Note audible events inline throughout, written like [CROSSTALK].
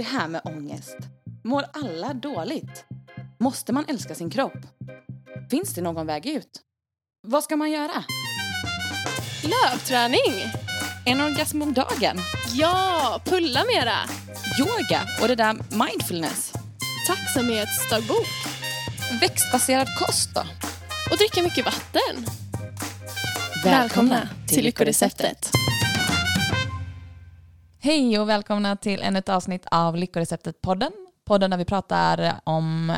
Det här med ångest. Mår alla dåligt? Måste man älska sin kropp? Finns det någon väg ut? Vad ska man göra? Lövträning! En orgasm om dagen? Ja, pulla mera! Yoga och det där mindfulness? Tacksamhetsdagbok! Växtbaserad kost då? Och dricka mycket vatten! Välkomna till Lyckoreceptet! Hej och välkomna till ännu ett avsnitt av Lyckoreceptet-podden. Podden där vi pratar om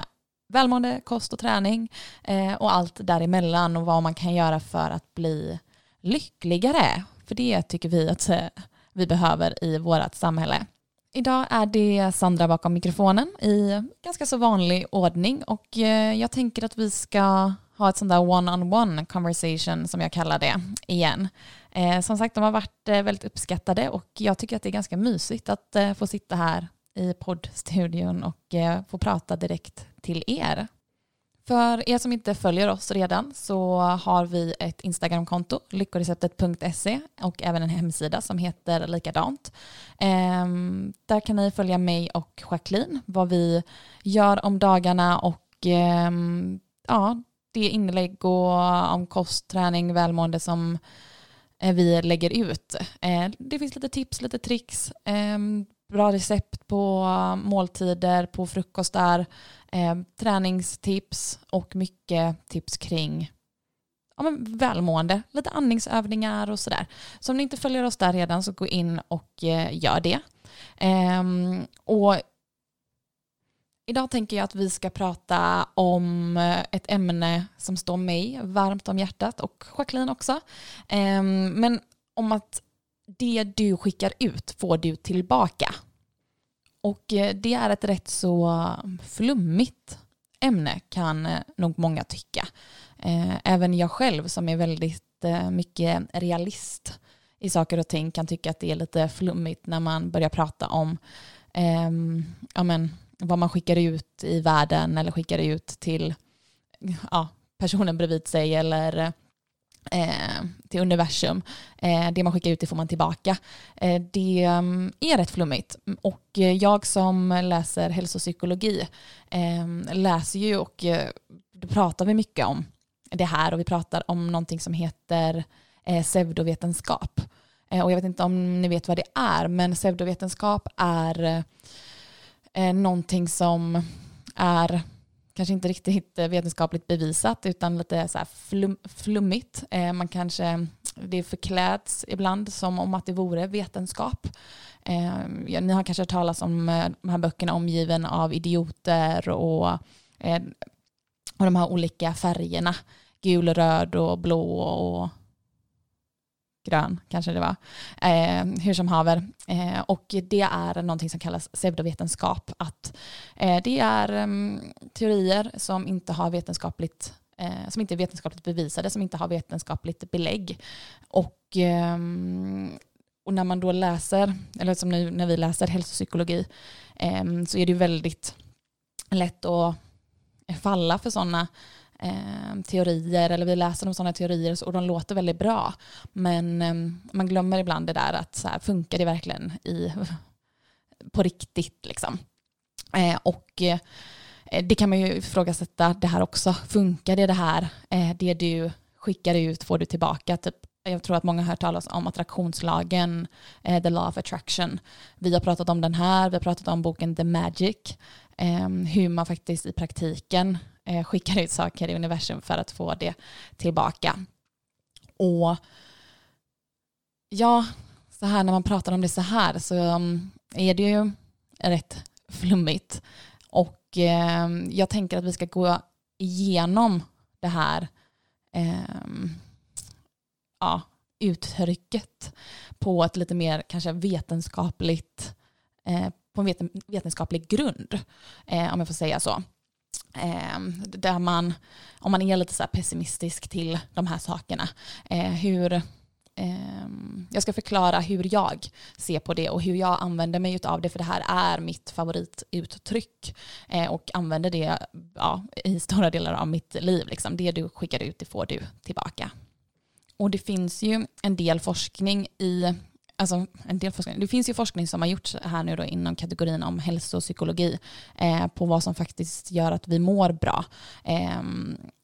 välmående, kost och träning eh, och allt däremellan och vad man kan göra för att bli lyckligare. För det tycker vi att eh, vi behöver i vårt samhälle. Idag är det Sandra bakom mikrofonen i ganska så vanlig ordning och eh, jag tänker att vi ska ha ett sånt där one-on-one conversation som jag kallar det igen. Eh, som sagt, de har varit eh, väldigt uppskattade och jag tycker att det är ganska mysigt att eh, få sitta här i poddstudion och eh, få prata direkt till er. För er som inte följer oss redan så har vi ett Instagramkonto, lyckoreceptet.se och även en hemsida som heter likadant. Ehm, där kan ni följa mig och Jacqueline, vad vi gör om dagarna och ehm, ja, det inlägg och om kost, träning, välmående som Eh, vi lägger ut. Eh, det finns lite tips, lite tricks, ehm, bra recept på måltider, på frukostar, ehm, träningstips och mycket tips kring ja, men välmående, lite andningsövningar och sådär. Så om ni inte följer oss där redan så gå in och eh, gör det. Ehm, och Idag tänker jag att vi ska prata om eh, ett ämne som står mig varmt om hjärtat och Jacqueline också. Ehm, men om att det du skickar ut får du tillbaka. Och eh, det är ett rätt så flummigt ämne kan eh, nog många tycka. Ehm, även jag själv som är väldigt mycket realist i saker och ting kan tycka att det är lite flummigt när man börjar prata om ehm, ja, men, vad man skickar ut i världen eller skickar ut till ja, personen bredvid sig eller eh, till universum. Eh, det man skickar ut det får man tillbaka. Eh, det mm, är rätt flummigt och jag som läser hälsopsykologi eh, läser ju och eh, då pratar vi mycket om det här och vi pratar om någonting som heter eh, pseudovetenskap. Eh, och jag vet inte om ni vet vad det är men pseudovetenskap är eh, eh, någonting som är kanske inte riktigt eh, vetenskapligt bevisat utan lite så flum, flummigt. Eh, man kanske, det förkläds ibland som om att det vore vetenskap. Eh, ni har kanske hört talas om eh, de här böckerna Omgiven av idioter och, eh, och de här olika färgerna. Gul, röd och blå och grön kanske det var, eh, hur som haver. Eh, och det är någonting som kallas pseudovetenskap. Att, eh, det är um, teorier som inte har vetenskapligt eh, som inte är vetenskapligt bevisade, som inte har vetenskapligt belägg. Och, ehm, och när man då läser, eller som nu när vi läser hälsopsykologi, ehm, så är det väldigt lätt att falla för sådana eh, teorier eller vi läser om sådana teorier och de låter väldigt bra. Men eh, man glömmer ibland det där att så här, funkar det verkligen i, [LAUGHS] på riktigt liksom. Eh, och eh, det kan man ju ifrågasätta det här också. Funkar det det här? Eh, det du skickar ut får du tillbaka. Typ, jag tror att många har hört talas om attraktionslagen, eh, the law of attraction. Vi har pratat om den här, vi har pratat om boken The Magic, ehm, hur man faktiskt i praktiken eh, skickar ut saker i universum för att få det tillbaka. Och ja, så här när man pratar om det så här så um, är det ju rätt flummigt. Och eh, jag tänker att vi ska gå igenom det här eh, ja, uttrycket på ett lite mer kanske vetenskapligt eh, på en vetenskaplig grund, eh, om jag får säga så. Eh, där man, om man är lite så pessimistisk till de här sakerna, eh, hur, ehm, jag ska förklara hur jag ser på det och hur jag använder mig av det, för det här är mitt favorituttryck eh, och använder det ja, i stora delar av mitt liv. Liksom. Det du skickar ut, det får du tillbaka. Och det finns ju en del forskning i alltså en del forskning, det finns ju forskning som har gjorts här nu då inom kategorin om hälsopsykologi eh, på vad som faktiskt gör att vi mår bra. Eh,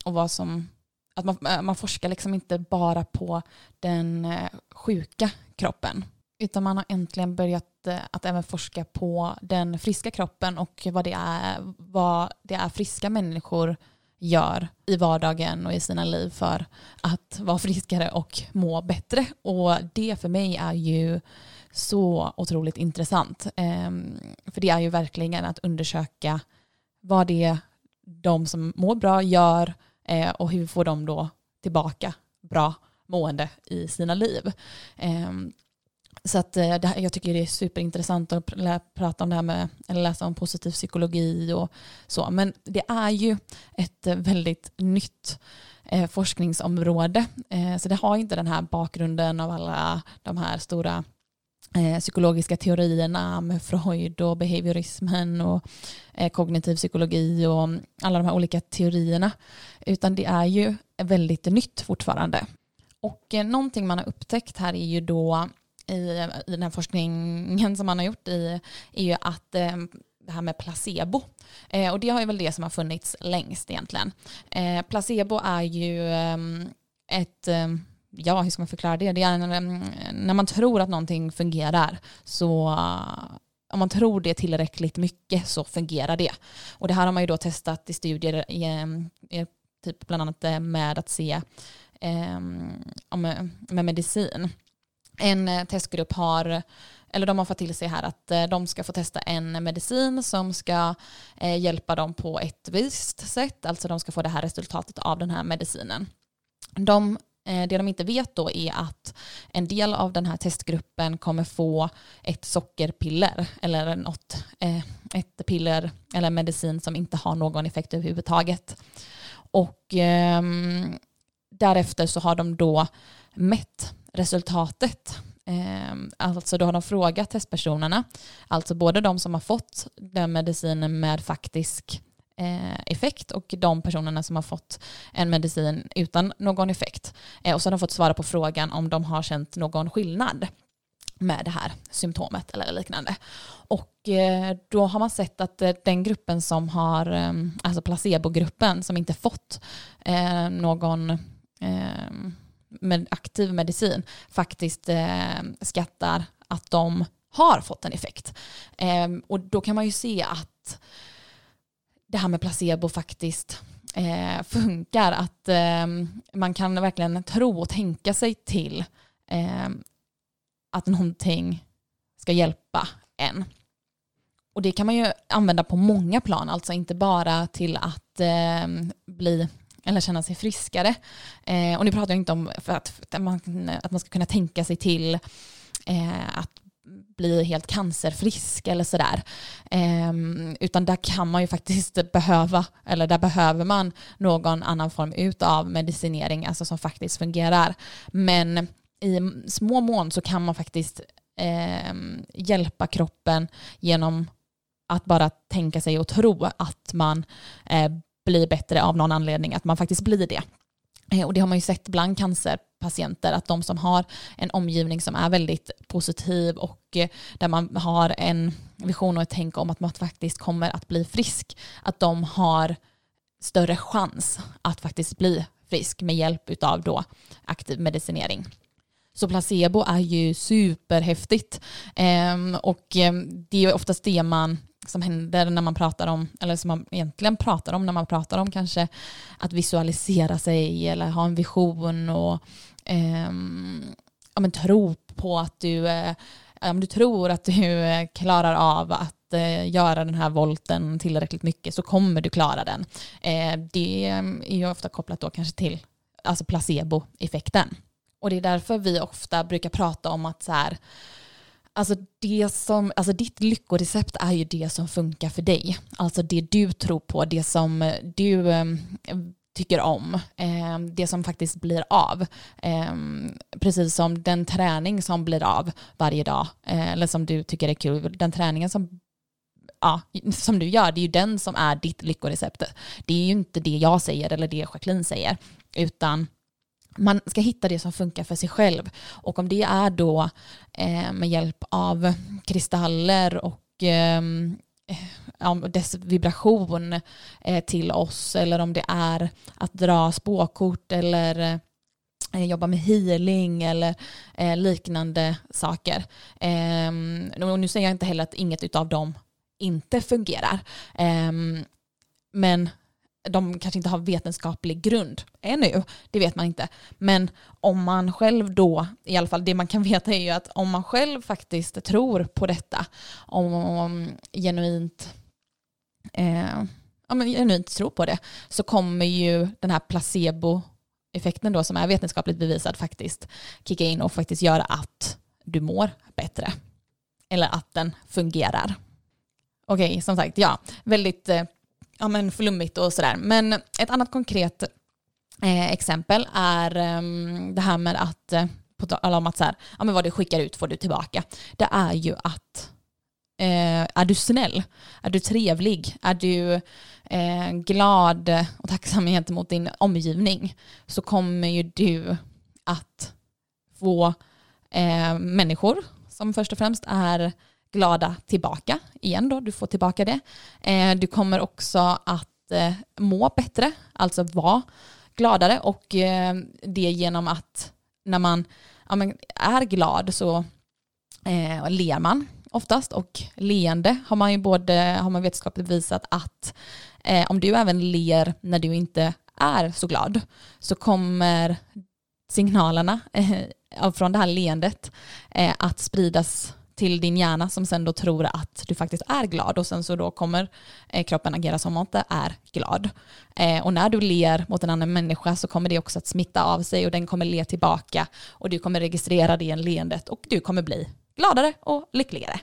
och vad som, att man, eh, man forskar liksom inte bara på den eh, sjuka kroppen utan man har äntligen börjat eh, att även forska på den friska kroppen och vad det är, vad det är friska människor gör i vardagen och i sina liv för att vara friskare och må bättre. Och det för mig är ju så otroligt intressant. Ehm, för det är ju verkligen att undersöka vad det är de som mår bra gör eh, och hur får de då tillbaka bra mående i sina liv. Ehm, så att, eh, det, jag tycker det är superintressant att prata om det här med, eller läsa om positiv psykologi och så. Men det är ju ett eh, väldigt nytt eh, forskningsområde. Eh, så det har inte den här bakgrunden av alla de här stora eh, psykologiska teorierna med Freud och behaviorismen och eh, kognitiv psykologi och alla de här olika teorierna. Utan det är ju väldigt nytt fortfarande. Och eh, någonting man har upptäckt här är ju då i, i den här forskningen som man har gjort i, är ju att eh, det här med placebo. Eh, och det har ju väl det som har funnits längst egentligen. Eh, placebo är ju eh, ett eh, ja, hur ska man förklara det? Det är när man tror att någonting fungerar så om man tror det tillräckligt mycket så fungerar det. Och det här har man ju då testat i studier i, i typ bland annat med att se eh, med medicin en eh, testgrupp har eller de har fått till sig här att eh, de ska få testa en medicin som ska eh, hjälpa dem på ett visst sätt, alltså de ska få det här resultatet av den här medicinen. De, det de inte vet då är att en del av den här testgruppen kommer få ett sockerpiller eller något, ett piller eller medicin som inte har någon effekt överhuvudtaget. Och ehm, därefter så har de då mätt resultatet. Ehm, alltså då har de frågat testpersonerna, alltså både de som har fått den medicinen med faktisk eh, effekt och de personerna som har fått en medicin utan någon effekt. Eh, och så har de fått svara på frågan om de har känt någon skillnad med det här symptomet eller liknande. Och eh, då har man sett att den gruppen som har, ehm, alltså placebogruppen som inte fått någon ehm, med aktiv medicin faktiskt eh, skattar att de har fått en effekt. Eh, och då kan man ju se att det här med placebo faktiskt eh, funkar. Att eh, man kan verkligen tro och tänka sig till eh, att någonting ska hjälpa en. Och det kan man ju använda på många plan, alltså inte bara till att eh, bli eller känna sig friskare. Eh, och nu pratar jag inte om för att, att, man, att man ska kunna tänka sig till eh, att bli helt cancerfrisk eller sådär. Eh, utan där kan man ju faktiskt [LAUGHS] behöva, eller där behöver man någon annan form av medicinering, alltså som faktiskt fungerar. Men i små mån så kan man faktiskt eh, hjälpa kroppen genom att bara tänka sig och tro att man eh, blir bättre av någon anledning, att man faktiskt blir det. Eh, och det har man ju sett bland cancerpatienter, att de som har en omgivning som är väldigt positiv och eh, där man har en vision och ett tänk om att man faktiskt kommer att bli frisk, att de har större chans att faktiskt bli frisk med hjälp av då aktiv medicinering. Så placebo är ju superhäftigt ehm, och ehm, det är oftast det man som händer när man pratar om, eller som man egentligen pratar om när man pratar om kanske att visualisera sig eller ha en vision och eh, ja, men tro på att du, eh, om du tror att du eh, klarar av att eh, göra den här volten tillräckligt mycket så kommer du klara den. Eh, det ehm, är ju ofta kopplat då kanske till alltså placeboeffekten. Och det är därför vi ofta brukar prata om att så här, Alltså, det som, alltså ditt lyckorecept är ju det som funkar för dig. Alltså det du tror på, det som du eh, tycker om, eh, det som faktiskt blir av. Eh, precis som den träning som blir av varje dag, eh, eller som du tycker är kul, den träningen som ja, som du gör, det är ju den som är ditt lyckorecept. Det är ju inte det jag säger eller det Jacqueline säger, utan man ska hitta det som funkar för sig själv. Och om det är då eh, med hjälp av kristaller och ehm, eh, dess vibration eh, till oss eller om det är att dra spåkort eller eh, jobba med healing eller eh, liknande saker. Ehm, och nu säger jag inte heller att inget av dem inte fungerar. Ehm, men de kanske inte har vetenskaplig grund ännu, det vet man inte. Men om man själv då, i alla fall det man kan [LAUGHS] veta är ju att om man själv faktiskt tror på detta, om, om genuint, eh, ja, men genuint tror på det, så kommer ju den här placeboeffekten då som är vetenskapligt bevisad faktiskt kicka in och faktiskt göra att du mår bättre. Eller att den fungerar. Okej, okay, som sagt, ja, väldigt eh, ja, men flummigt och sådär. Men ett annat konkret eh, exempel är eh, det här med att, eh, på tal om att så här, ja, men vad du skickar ut får du tillbaka. Det är ju att eh, är du snäll? Är du trevlig? Är du eh, glad och tacksam gentemot din omgivning så kommer ju du att få eh, människor som först och främst är glada tillbaka igen då, du får tillbaka det. Eh, du kommer också att eh, må bättre, alltså vara gladare. Och eh, det genom att när man är glad så ler man oftast. Och leende har man ju både, har man vetenskapligt visat att om du även ler när du inte är så glad så kommer signalerna från det här leendet att spridas till din hjärna som sen då tror att du faktiskt är glad och sen så då kommer eh, kroppen agera som om man inte är glad. Eh, och när du ler mot en annan människa så kommer det också att smitta av sig och den kommer le tillbaka och du kommer registrera det i en leendet och du kommer bli gladare och lyckligare.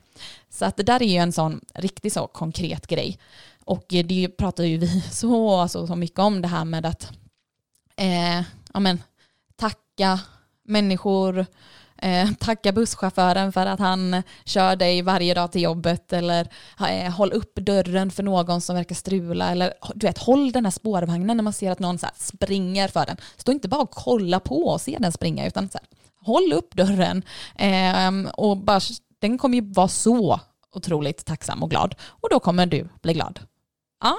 Så att det där är ju en sån riktigt så konkret grej. Och det pratar ju vi [LAUGHS] så, så, så mycket om det här med att eh, amen, tacka människor, eh, tacka busschauffören för att han kör dig varje dag till jobbet eller eh, håll upp dörren för någon som verkar strula eller du vet, håll den här spårvagnen när man ser att någon så springer för den. Stå inte bara och kolla på och se den springa utan så här, håll upp dörren eh, och bara, den kommer ju vara så otroligt tacksam och glad och då kommer du bli glad. Ja.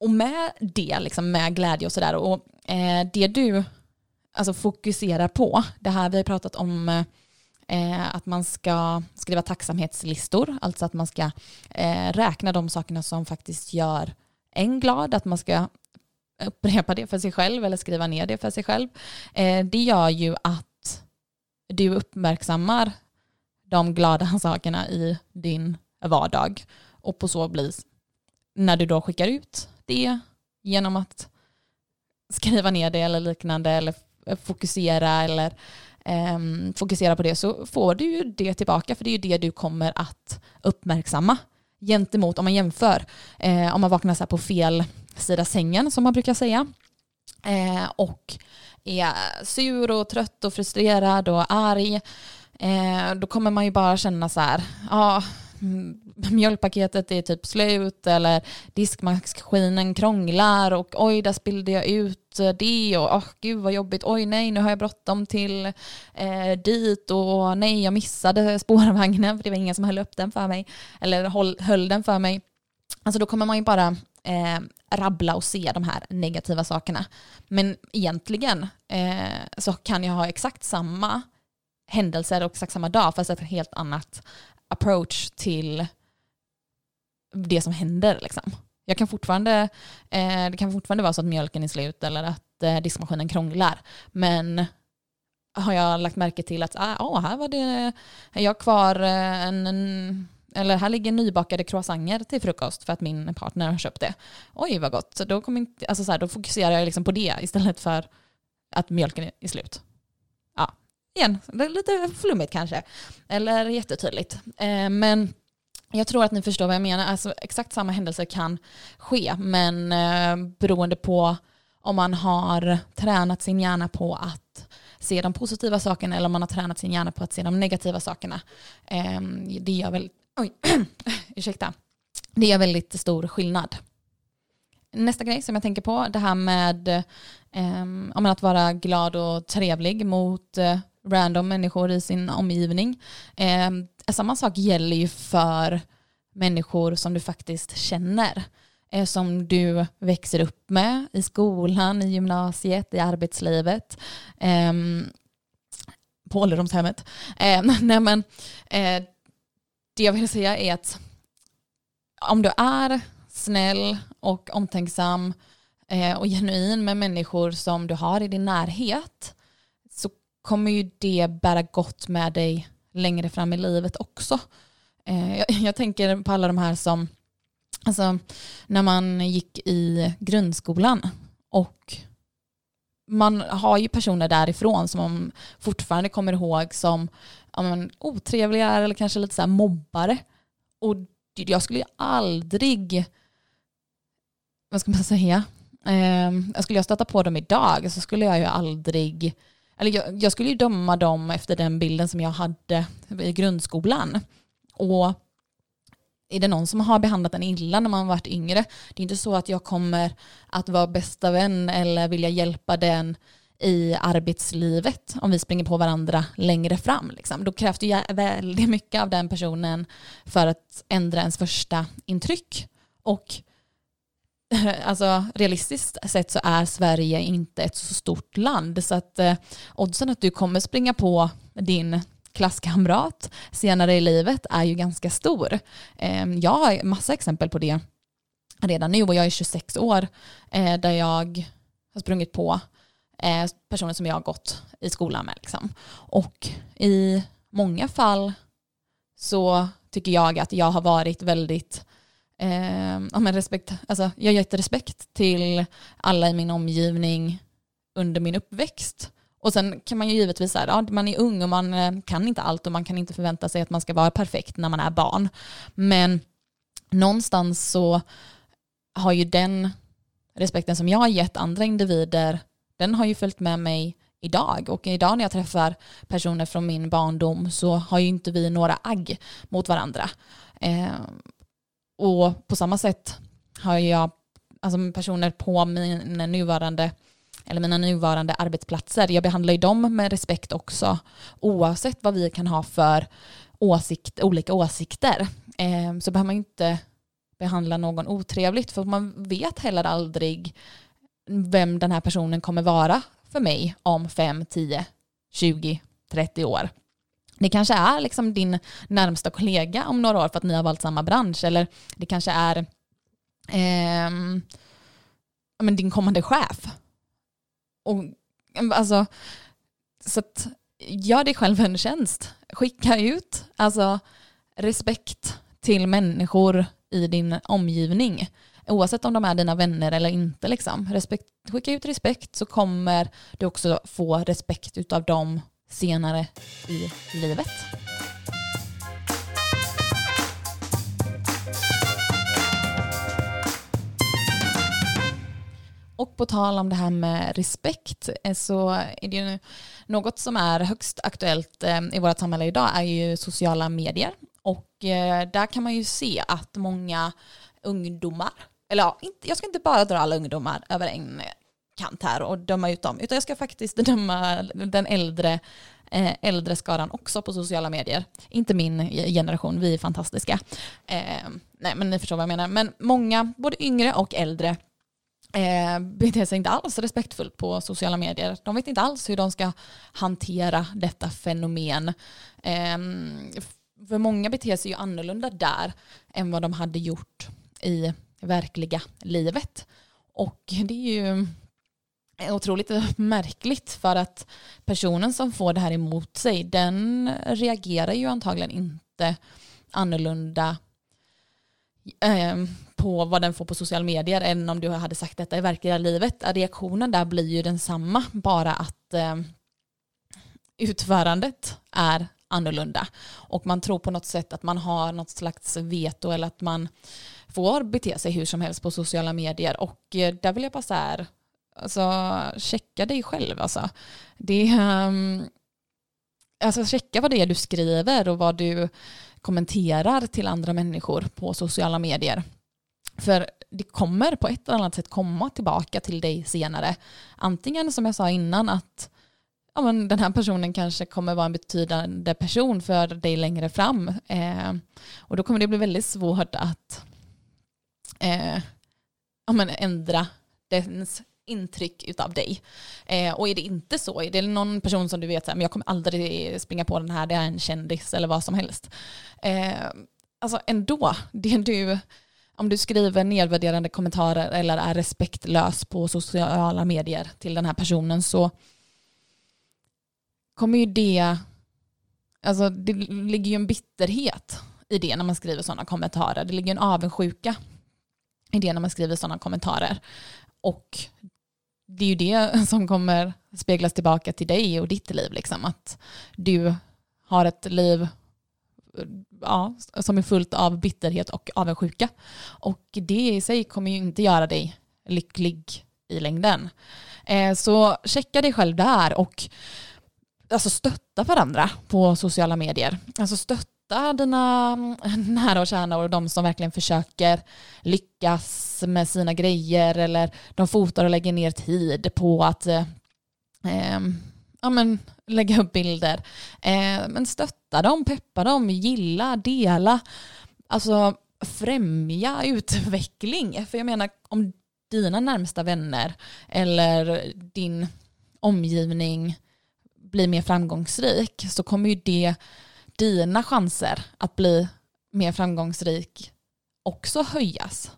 Och med det, liksom med glädje och sådär och eh, det du alltså fokuserar på. Det här vi har pratat om eh, att man ska skriva tacksamhetslistor, alltså att man ska eh, räkna de sakerna som faktiskt gör en glad, att man ska upprepa det för sig själv eller skriva ner det för sig själv. Eh, det gör ju att du uppmärksammar de glada [LAUGHS] sakerna i din vardag och på så blir när du då skickar ut det genom att skriva ner det eller liknande eller Eh, fokusera eller um, fokusera på det så får du ju det tillbaka för det är ju det du kommer att uppmärksamma gentemot om man jämför. Eh, om man vaknar så på fel sida sängen som man brukar säga eh, och är sur och trött och frustrerad och arg eh, då kommer man ju bara känna så här, ja ah, [LAUGHS] mjölkpaketet är typ slut eller diskmaskinen krånglar och oj, där spillde jag ut eh, det och oh, gud vad jobbigt, oj nej, nu har jag bråttom till eh, dit och nej, jag missade [LAUGHS] spårvagnen för det var ingen som höll upp den för mig eller höll, höll den för mig. Alltså då kommer man ju bara eh, rabbla och se de här negativa sakerna. Men egentligen eh, så kan jag ha exakt samma händelser och exakt samma dag fast ett helt annat approach till det som händer. Liksom. Jag kan fortfarande, eh, det kan fortfarande vara så att mjölken är slut eller att eh, diskmaskinen krånglar. Men har jag lagt märke till att ah, oh, här var det, jag kvar eh, en, en eller här ligger nybakade croissanter till frukost för att min partner har köpt det. Oj vad gott. Så då, kommer inte, alltså så här, då fokuserar jag liksom på det istället för att mjölken är slut igen, lite flummigt kanske, eller jättetydligt. Eh, men jag tror att ni förstår vad jag menar. Alltså, exakt samma händelser kan ske, men eh, beroende på om man har tränat sin hjärna på att se de positiva sakerna eller om man har tränat sin hjärna på att se de negativa sakerna. Eh, det gör väl, oj, [CLEARS THROAT] ursäkta, det gör väldigt stor skillnad. Nästa grej som jag tänker på, det här med eh, att vara glad och trevlig mot eh, random människor i sin omgivning. Ehm, samma sak gäller ju för människor som du faktiskt känner. Eh, som du växer upp med i skolan, i gymnasiet, i arbetslivet. Ehm, på ålderdomshemmet. Eh, [LAUGHS] nej men, eh, det jag vill säga är att om du är snäll och omtänksam eh, och genuin med människor som du har i din närhet så kommer ju det bära gott med dig längre fram i livet också. Eh, jag, jag tänker på alla de här som, alltså när man gick i grundskolan och man har ju personer därifrån som man fortfarande kommer ihåg som ja, men, otrevliga eller kanske lite så mobbare. Och jag skulle ju aldrig, vad ska man säga, eh, jag skulle jag stöta på dem idag så skulle jag ju aldrig, eller jag, jag skulle ju döma dem efter den bilden som jag hade i grundskolan. Och är det någon som har behandlat en illa när man varit yngre, det är inte så att jag kommer att vara bästa vän eller vilja hjälpa den i arbetslivet om vi springer på varandra längre fram. Liksom. Då krävs det väldigt mycket av den personen för att ändra ens första intryck. Och [LAUGHS] alltså, realistiskt sett så är Sverige inte ett så stort land så att eh, oddsen att du kommer springa på din klasskamrat senare i livet är ju ganska stor. Eh, jag har massa exempel på det redan nu och jag är 26 år eh, där jag har sprungit på eh, personer som jag har gått i skolan med. Liksom. Och i många fall så tycker jag att jag har varit väldigt eh, ja, men respekt, alltså, jag har gett respekt till alla i min omgivning under min uppväxt. Och sen kan man ju givetvis säga, ja, man är ung och man eh, kan inte allt och man kan inte förvänta sig att man ska vara perfekt när man är barn. Men någonstans så har ju den respekten som jag har gett andra individer, den har ju följt med mig idag. Och idag när jag träffar personer från min barndom så har ju inte vi några agg mot varandra. Eh, och på samma sätt har jag alltså personer på min nuvarande eller mina nuvarande arbetsplatser. Jag behandlar ju dem med respekt också oavsett vad vi kan ha för åsikt, olika åsikter. Eh, så behöver man inte behandla någon otrevligt för man vet heller aldrig vem den här personen kommer vara för mig om 5, 10, 20, 30 år. Det kanske är liksom din närmsta kollega om några år för att ni har valt samma bransch eller det kanske är eh, men din kommande chef och, alltså, så att, gör dig själv en tjänst. Skicka ut alltså, respekt till människor i din omgivning. Oavsett om de är dina vänner eller inte. Liksom. Respekt, skicka ut respekt så kommer du också få respekt av dem senare i livet. Och på tal om det här med respekt eh, så är det ju något som är högst aktuellt eh, i vårt samhälle idag är ju sociala medier. Och eh, där kan man ju se att många ungdomar, eller ja, jag ska inte bara dra alla ungdomar över en kant här och döma ut dem, utan jag ska faktiskt döma den äldre eh, äldre skaran också på sociala medier. Inte min generation, vi är fantastiska. Eh, nej men ni förstår vad jag menar. Men många, både yngre och äldre, eh, beter sig inte alls respektfullt på sociala medier. De vet inte alls hur de ska hantera detta fenomen. Eh, för många beter sig ju annorlunda där än vad de hade gjort i verkliga livet. Och det är ju otroligt märkligt för att personen som får det här emot sig den reagerar ju antagligen inte annorlunda eh, på vad den får på sociala medier än om du hade sagt detta i verkliga livet. Reaktionen där blir ju densamma, bara att eh, utförandet är annorlunda. Och man tror på något sätt att man har något slags veto eller att man får bete sig hur som helst på sociala medier. Och eh, där vill jag bara så här, alltså checka dig själv alltså. Det, um, alltså checka vad det är du skriver och vad du kommenterar till andra människor på sociala medier. För det kommer på ett eller annat sätt komma tillbaka till dig senare. Antingen som jag sa innan att ja, men den här personen kanske kommer vara en betydande person för dig längre fram. Eh, och då kommer det bli väldigt svårt att eh, ja, men ändra dens intryck utav dig. Eh, och är det inte så, är det någon person som du vet att jag kommer aldrig springa på den här, det är en kändis eller vad som helst. Eh, alltså ändå, det du, om du skriver nedvärderande kommentarer eller är respektlös på sociala medier till den här personen så kommer ju det, alltså det ligger ju en bitterhet i det när man skriver sådana kommentarer. Det ligger en avundsjuka i det när man skriver sådana kommentarer. Och det är ju det [LAUGHS] som kommer speglas tillbaka till dig och ditt liv. Liksom. Att du har ett liv ja, som är fullt av bitterhet och avundsjuka. Och det i sig kommer ju inte göra dig lycklig i längden. Eh, så checka dig själv där och alltså stötta varandra på sociala medier. Alltså stötta dina mm, [LAUGHS] nära och kära och de som verkligen försöker lyckas med sina grejer eller de fotar och lägger ner tid på att eh, ehm, ja, men, lägga upp bilder. Eh, men stötta dem, peppa dem, gilla, dela. Alltså främja [LAUGHS] utveckling. För jag menar om dina närmsta vänner eller din omgivning blir mer framgångsrik så kommer ju det dina chanser att bli mer framgångsrik också höjas.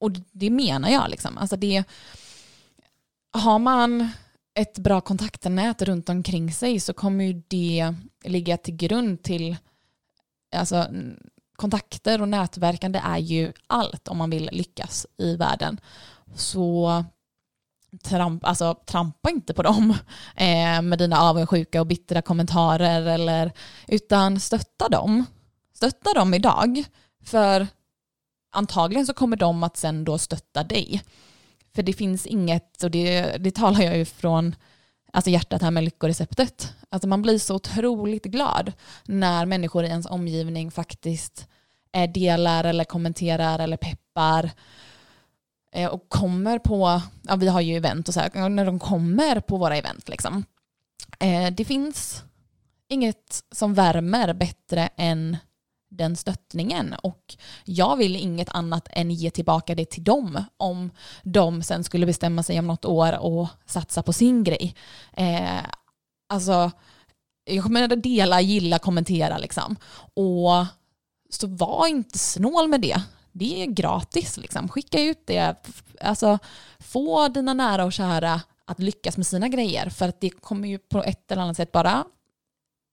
Och det menar jag liksom. Alltså det, har man ett bra kontaktnät runt omkring sig så kommer ju det ligga till grund till alltså, kontakter och nätverkande är ju allt om man vill lyckas i världen. Så tramp, alltså, trampa inte på dem [LAUGHS] eh, med dina avundsjuka och bittra kommentarer eller, utan stötta dem. Stötta dem idag för antagligen så kommer de att sen då stötta dig. För det finns inget, och det, det talar jag ju från alltså hjärtat här med lyckoreceptet. Alltså man blir så otroligt glad när människor i ens omgivning faktiskt eh, delar eller kommenterar eller peppar Eh, och kommer på, ja vi har ju event och så här, när de kommer på våra event liksom. Eh, det finns inget som värmer bättre än den stöttningen och jag vill inget annat än ge tillbaka det till dem om de sen skulle bestämma sig om något år och satsa på sin grej. Eh, alltså, jag kommer att dela, gilla, kommentera liksom. Och så var inte snål med det det är gratis. Liksom. Skicka ut det. Alltså, få dina nära och kära att lyckas med sina grejer. För att det kommer ju på ett eller annat sätt bara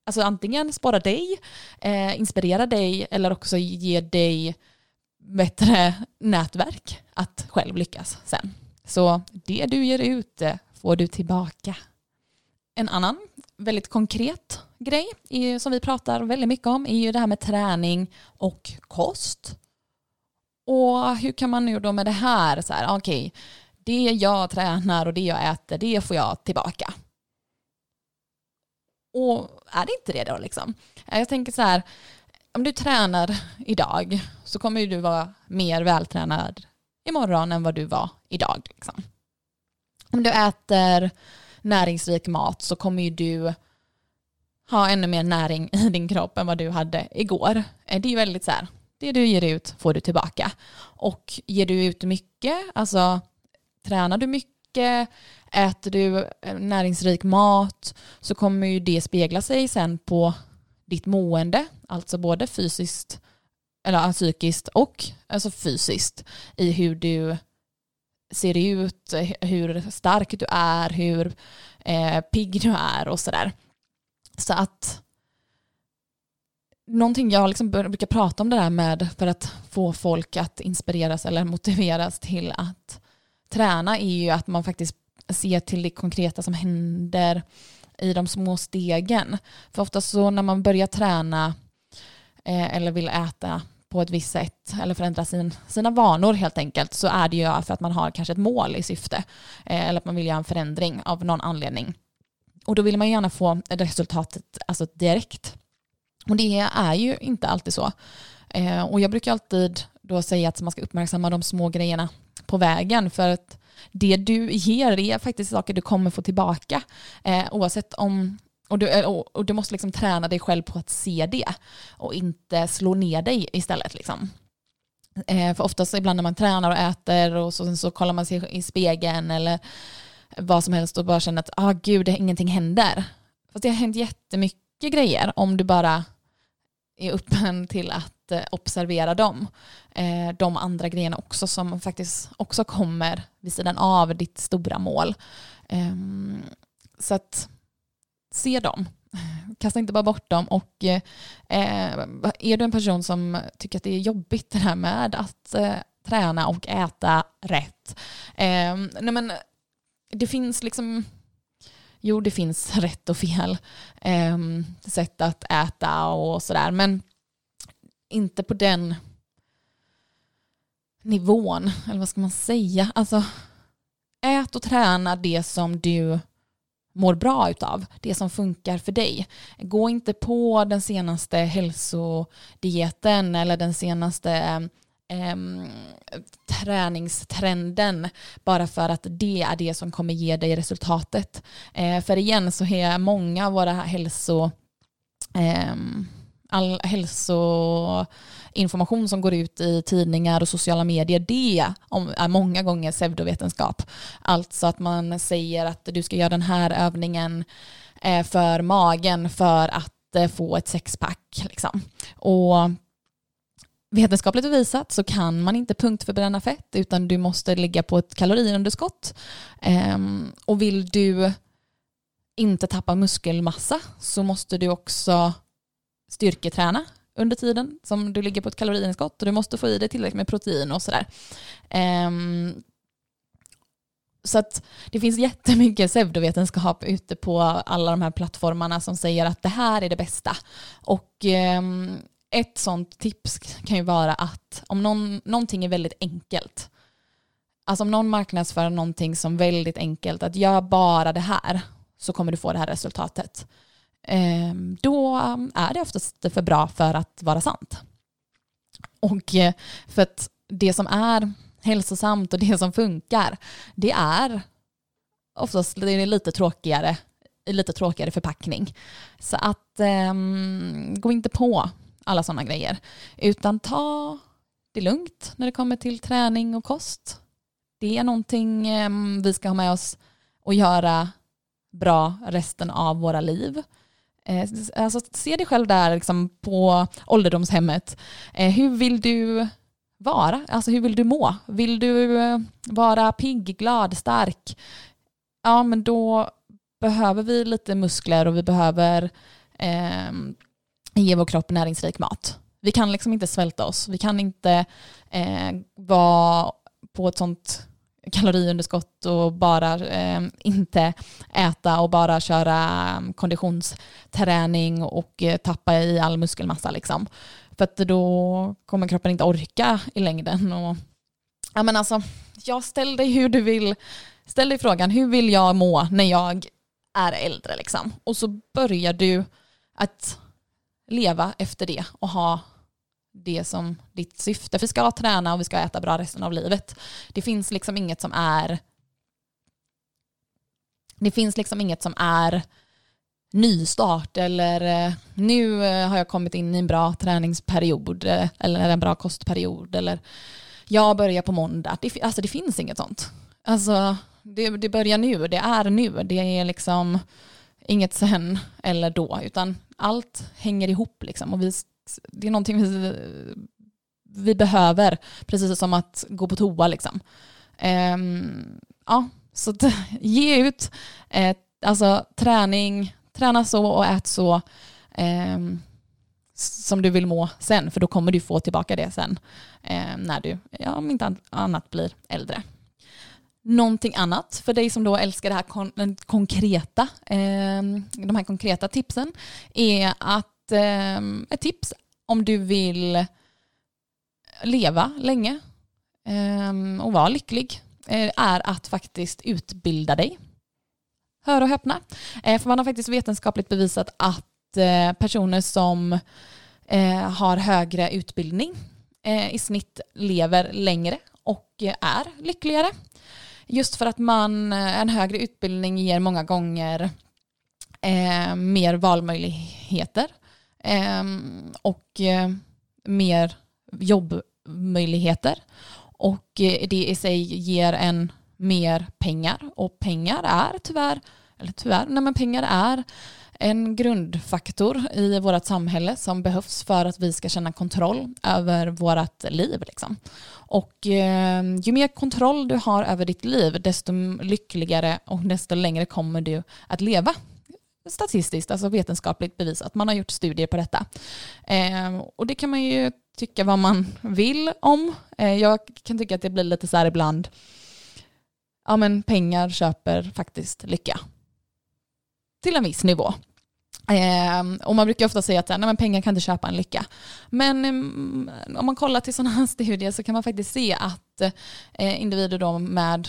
alltså antingen spara dig, eh, inspirera dig eller också ge dig bättre nätverk att själv lyckas sen. Så det du ger ut eh, får du tillbaka. En annan väldigt konkret grej som vi pratar väldigt mycket om är ju det här med träning och kost. Och hur kan man nu då med det här, så här, okej, okay, det jag tränar och det jag äter, det får jag tillbaka. Och är det inte det då liksom? Jag tänker så här, om du tränar idag så kommer du vara mer vältränad imorgon än vad du var idag. Liksom. Om du äter näringsrik mat så kommer ju du ha ännu mer näring i din kropp än vad du hade igår. Det är ju väldigt så här, det du ger ut får du tillbaka. Och ger du ut mycket, alltså tränar du mycket, äter du eh, näringsrik mat så kommer ju det spegla sig sen på ditt mående, alltså både fysiskt eller psykiskt och alltså fysiskt i hur du ser ut, hur stark du är, hur eh, pigg du är och sådär. Så att någonting jag liksom brukar prata om det där med för att få folk att inspireras eller motiveras till att träna är ju att man faktiskt ser till det konkreta som händer i de små stegen. För ofta så när man börjar träna eh, eller vill äta på ett visst sätt eller förändra sin, sina vanor helt enkelt så är det ju för att man har kanske ett mål i syfte eh, eller att man vill göra en förändring av någon anledning. Och då vill man gärna få resultatet alltså direkt. Och det är ju inte alltid så. Eh, och jag brukar alltid då säga att man ska uppmärksamma de små grejerna på vägen för att det du ger är faktiskt saker du kommer få tillbaka eh, oavsett om och du, eh, och du måste liksom träna dig själv på att se det och inte slå ner dig istället. Liksom. Eh, för oftast ibland när man tränar och äter och så, så kollar man sig i spegeln eller vad som helst och bara känner att ah, gud, ingenting händer. Fast det har hänt jättemycket grejer om du bara är öppen till att eh, observera dem. Eh, de andra grejerna också som faktiskt också kommer vid sidan av ditt stora mål. Ehm, så att se dem. [LAUGHS] Kasta inte bara bort dem och eh, är du en person som tycker att det är jobbigt det här med att träna och äta rätt. Ehm, nej men, det finns liksom jo det finns [LAUGHS] rätt och fel eh, sätt att äta och sådär men inte på den nivån, eller vad ska man säga? Alltså, ät och träna det som du mår bra utav, det som funkar för dig. Gå inte på den senaste hälsodieten eller den senaste ehm, eh, träningstrenden bara för att det är det som kommer ge dig resultatet. Eh, för igen så är många av våra hälso eh, all hälsoinformation som går ut i tidningar och sociala medier, det är många gånger pseudovetenskap. Alltså att man säger att du ska göra den här övningen eh, för magen för att eh, få ett sexpack. Liksom. Och vetenskapligt bevisat så kan man inte punktförbränna fett utan du måste ligga på ett kaloriunderskott. Ehm, och vill du inte tappa muskelmassa så måste du också styrketräna under tiden som du ligger på ett kaloriunderskott och du måste få i dig tillräckligt med protein och sådär. Um, så att det finns jättemycket pseudovetenskap ute på alla de här plattformarna som säger att det här är det bästa. Och um, ett sånt tips kan ju vara att om någon, någonting är väldigt enkelt, alltså om någon marknadsför någonting som väldigt enkelt, att gör bara det här så kommer du få det här resultatet. Ehm, då är det oftast för bra för att vara sant. Och eh, för att det som är hälsosamt och det som funkar, det är oftast det är lite tråkigare lite tråkigare förpackning. Så att um, gå inte på alla sådana grejer, utan ta det lugnt när det kommer till träning och kost. Det är någonting ehm, vi ska ha med oss och göra bra resten av våra liv. Eh, alltså, se dig själv där liksom, på ålderdomshemmet. Eh, hur vill du vara? Alltså hur vill du må? Vill du eh, vara pigg, glad, stark? Ja, men då behöver vi lite muskler och vi behöver eh, ge vår kropp näringsrik mat. Vi kan liksom inte svälta oss. Vi kan inte eh, vara på ett sånt kaloriunderskott och bara eh, inte äta och bara köra mm, konditionsträning och eh, tappa i all muskelmassa. Liksom. För att då kommer kroppen inte orka i längden. Och, ja, men alltså, jag ställ dig hur du vill. Ställ dig frågan, hur vill jag må när jag är äldre? Liksom? Och så börjar du att leva efter det och ha det som ditt syfte. För vi ska träna och vi ska äta bra resten av livet. Det finns liksom inget som är det finns liksom inget som är nystart eller eh, nu eh, har jag kommit in i en bra träningsperiod eh, eller en bra kostperiod eller jag börjar på måndag. Det, alltså det finns inget sånt. Alltså det, det börjar nu, det är nu, det är liksom inget sen eller då utan allt hänger ihop liksom och vi det är någonting vi, vi behöver, precis som att gå på toa liksom. Um, ja, så [LAUGHS] ge ut, eh, alltså träning, träna så och ät så eh, som du vill må sen, för då kommer du få tillbaka det sen eh, när du, ja, om inte annat, blir äldre. Någonting annat för dig som då älskar det här kon konkreta, eh, de här konkreta tipsen är att eh, ett tips om du vill leva länge eh, och vara lycklig eh, är att faktiskt utbilda dig. Hör och häpna. Eh, för man har faktiskt vetenskapligt bevisat att eh, personer som eh, har högre utbildning eh, i snitt lever längre och eh, är lyckligare. Just för att man, eh, en högre utbildning ger många gånger eh, mer valmöjligheter eh, och eh, mer jobbmöjligheter. Och eh, det i sig ger en mer pengar och pengar är tyvärr, eller tyvärr, nej men pengar är en grundfaktor i vårt samhälle som behövs för att vi ska känna kontroll över vårt liv. Liksom. Och eh, ju mer kontroll du har över ditt liv, desto lyckligare och desto längre kommer du att leva statistiskt, alltså vetenskapligt bevisat. Man har gjort studier på detta. Eh, och det kan man ju tycka vad man vill om. Eh, jag kan tycka att det blir lite så här ibland, ja men pengar köper faktiskt lycka. Till en viss nivå. Eh, och man brukar ofta säga att nej, men pengar kan inte köpa en lycka. Men eh, om man kollar till sådana här [LAUGHS] studier så kan man faktiskt se att eh, individer då med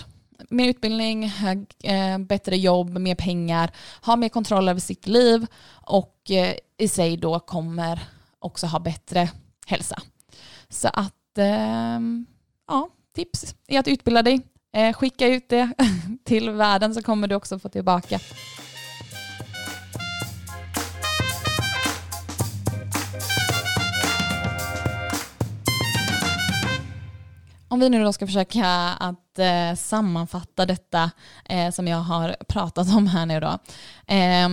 mer utbildning, hög, eh, bättre jobb, mer pengar, har mer kontroll över sitt liv och eh, i sig då kommer också ha bättre hälsa. Så att, eh, ja, tips är att utbilda dig. Eh, skicka ut det [LAUGHS] till världen så kommer du också få tillbaka. Om vi nu då ska försöka att eh, sammanfatta detta eh, som jag har pratat om här nu då. Eh,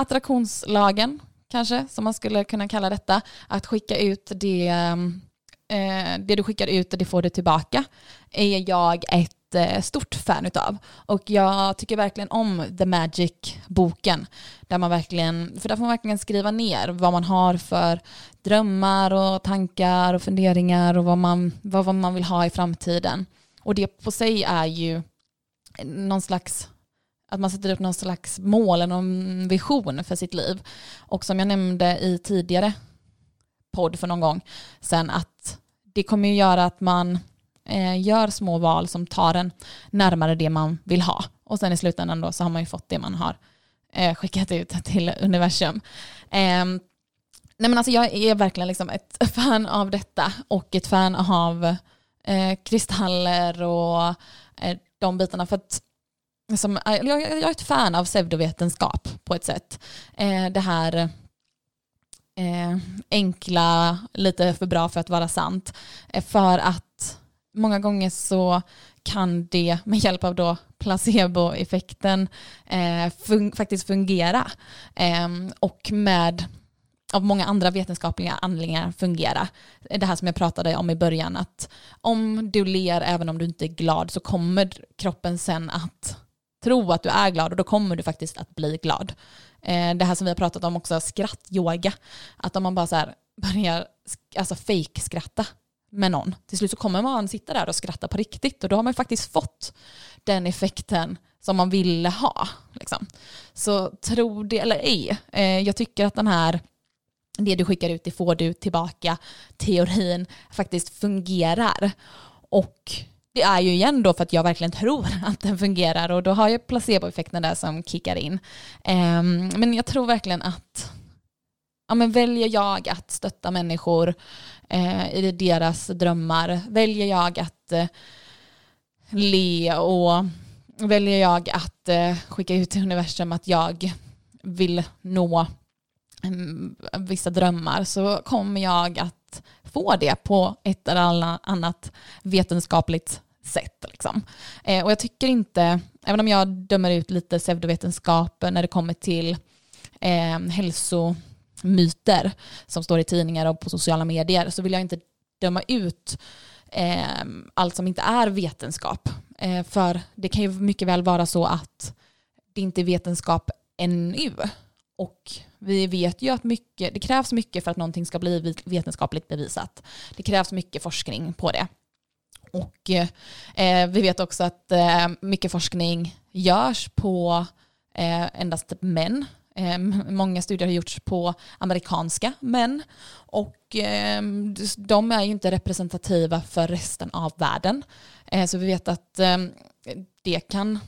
attraktionslagen kanske, som man skulle kunna kalla detta. Att skicka ut det, eh, det du skickar ut, det får du tillbaka, är jag ett jättestort stort fan utav. Och jag tycker verkligen om The Magic-boken. Där man verkligen, för där får man verkligen skriva ner vad man har för drömmar och tankar och funderingar och vad man, vad, vad man vill ha i framtiden. Och det på sig är ju någon slags att man sätter upp någon slags mål eller någon vision för sitt liv. Och som jag nämnde i tidigare podd för någon gång sen att det kommer ju göra att man Eh, gör små val som tar en närmare det man vill ha. Och sen i slutändan då så har man ju fått det man har eh, skickat ut [LAUGHS] till universum. Eh, nej men alltså jag är verkligen liksom ett [LAUGHS] fan av detta och ett fan av eh, kristaller och eh, de bitarna. För att som, eh, jag, jag är ett fan av pseudovetenskap på ett sätt. Eh, det här eh, enkla, lite för bra för att vara sant. Eh, för att många gånger så kan det med hjälp av då placeboeffekten eh, fun faktiskt fungera. Eh, och med av många andra vetenskapliga anledningar fungera. Det här som jag pratade om i början, att om du ler även om du inte är glad så kommer kroppen sen att tro att du är glad och då kommer du faktiskt att bli glad. Eh, det här som vi har pratat om också, skrattyoga. Att om man bara så här börjar alltså fake-skratta med någon, till slut så kommer man sitta där och skratta på riktigt och då har man faktiskt fått den effekten som man ville ha. Liksom. Så tro det eller ej, eh, jag tycker att den här det du skickar ut, det får du tillbaka, teorin faktiskt fungerar. Och det är ju igen då för att jag verkligen tror [LAUGHS] att den fungerar och då har jag placeboeffekten där som kickar in. Ehm, men jag tror verkligen att ja, men väljer jag att stötta människor eh, i deras drömmar, väljer jag att eh, le och väljer jag att eh, skicka ut till universum att jag vill nå mm, vissa drömmar så kommer jag att få det på ett eller annat vetenskapligt sätt. Liksom. Eh, och jag tycker inte, även om jag dömer ut lite pseudovetenskap när det kommer till eh, myter som står i tidningar och på sociala medier så vill jag inte döma ut eh, allt som inte är vetenskap. Eh, för det kan ju mycket väl vara så att det inte är vetenskap ännu. Och vi vet ju att mycket, det krävs mycket för att någonting ska bli vetenskapligt bevisat. Det krävs mycket forskning på det. Och eh, vi vet också att eh, mycket forskning görs på eh, endast män. Ehm, många studier har gjorts på amerikanska män och ehm, de är ju inte representativa för resten av världen. Ehm, så vi vet att det kan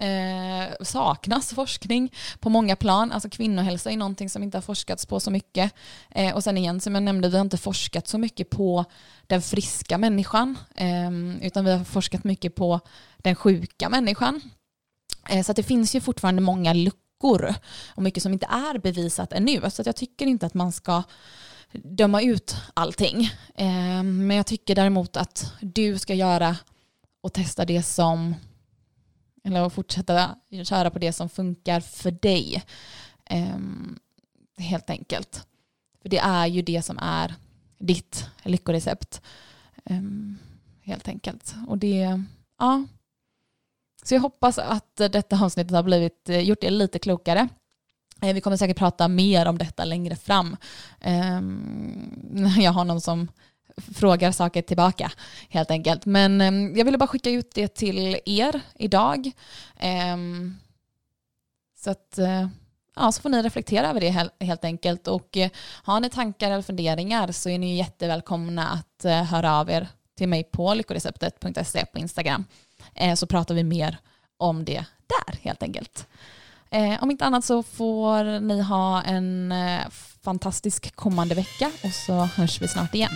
Eh, saknas forskning på många plan. Alltså kvinnohälsa är någonting som inte har forskats på så mycket. Eh, och sen igen, som jag nämnde, vi har inte forskat så mycket på den friska människan, eh, utan vi har forskat mycket på den sjuka människan. Så det finns ju fortfarande många luckor och mycket som inte är bevisat ännu. Så jag tycker inte att man ska döma ut allting. Eh, men jag tycker däremot att du ska göra och testa det som eller fortsätta köra på det som funkar för dig. Ehm, helt enkelt. För det är ju det som är ditt lyckorecept. Ehm, helt enkelt. Och det, ja. Så jag hoppas att detta avsnittet har blivit, eh, gjort er lite klokare. Eh, vi kommer säkert prata mer om detta längre fram. Ehm, [LAUGHS] jag har någon som frågar saker tillbaka helt enkelt. Men ehm, jag ville bara skicka ut det till er idag. Ehm, så att eh, ja, så får ni reflektera över det helt, enkelt. Och har ni tankar eller funderingar så är ni jättevälkomna att höra av er till mig på lyckoreceptet.se på Instagram. Eh, så pratar vi mer om det där helt enkelt. Eh, om inte annat så får ni ha en eh, fantastisk kommande vecka och så hörs vi snart igen.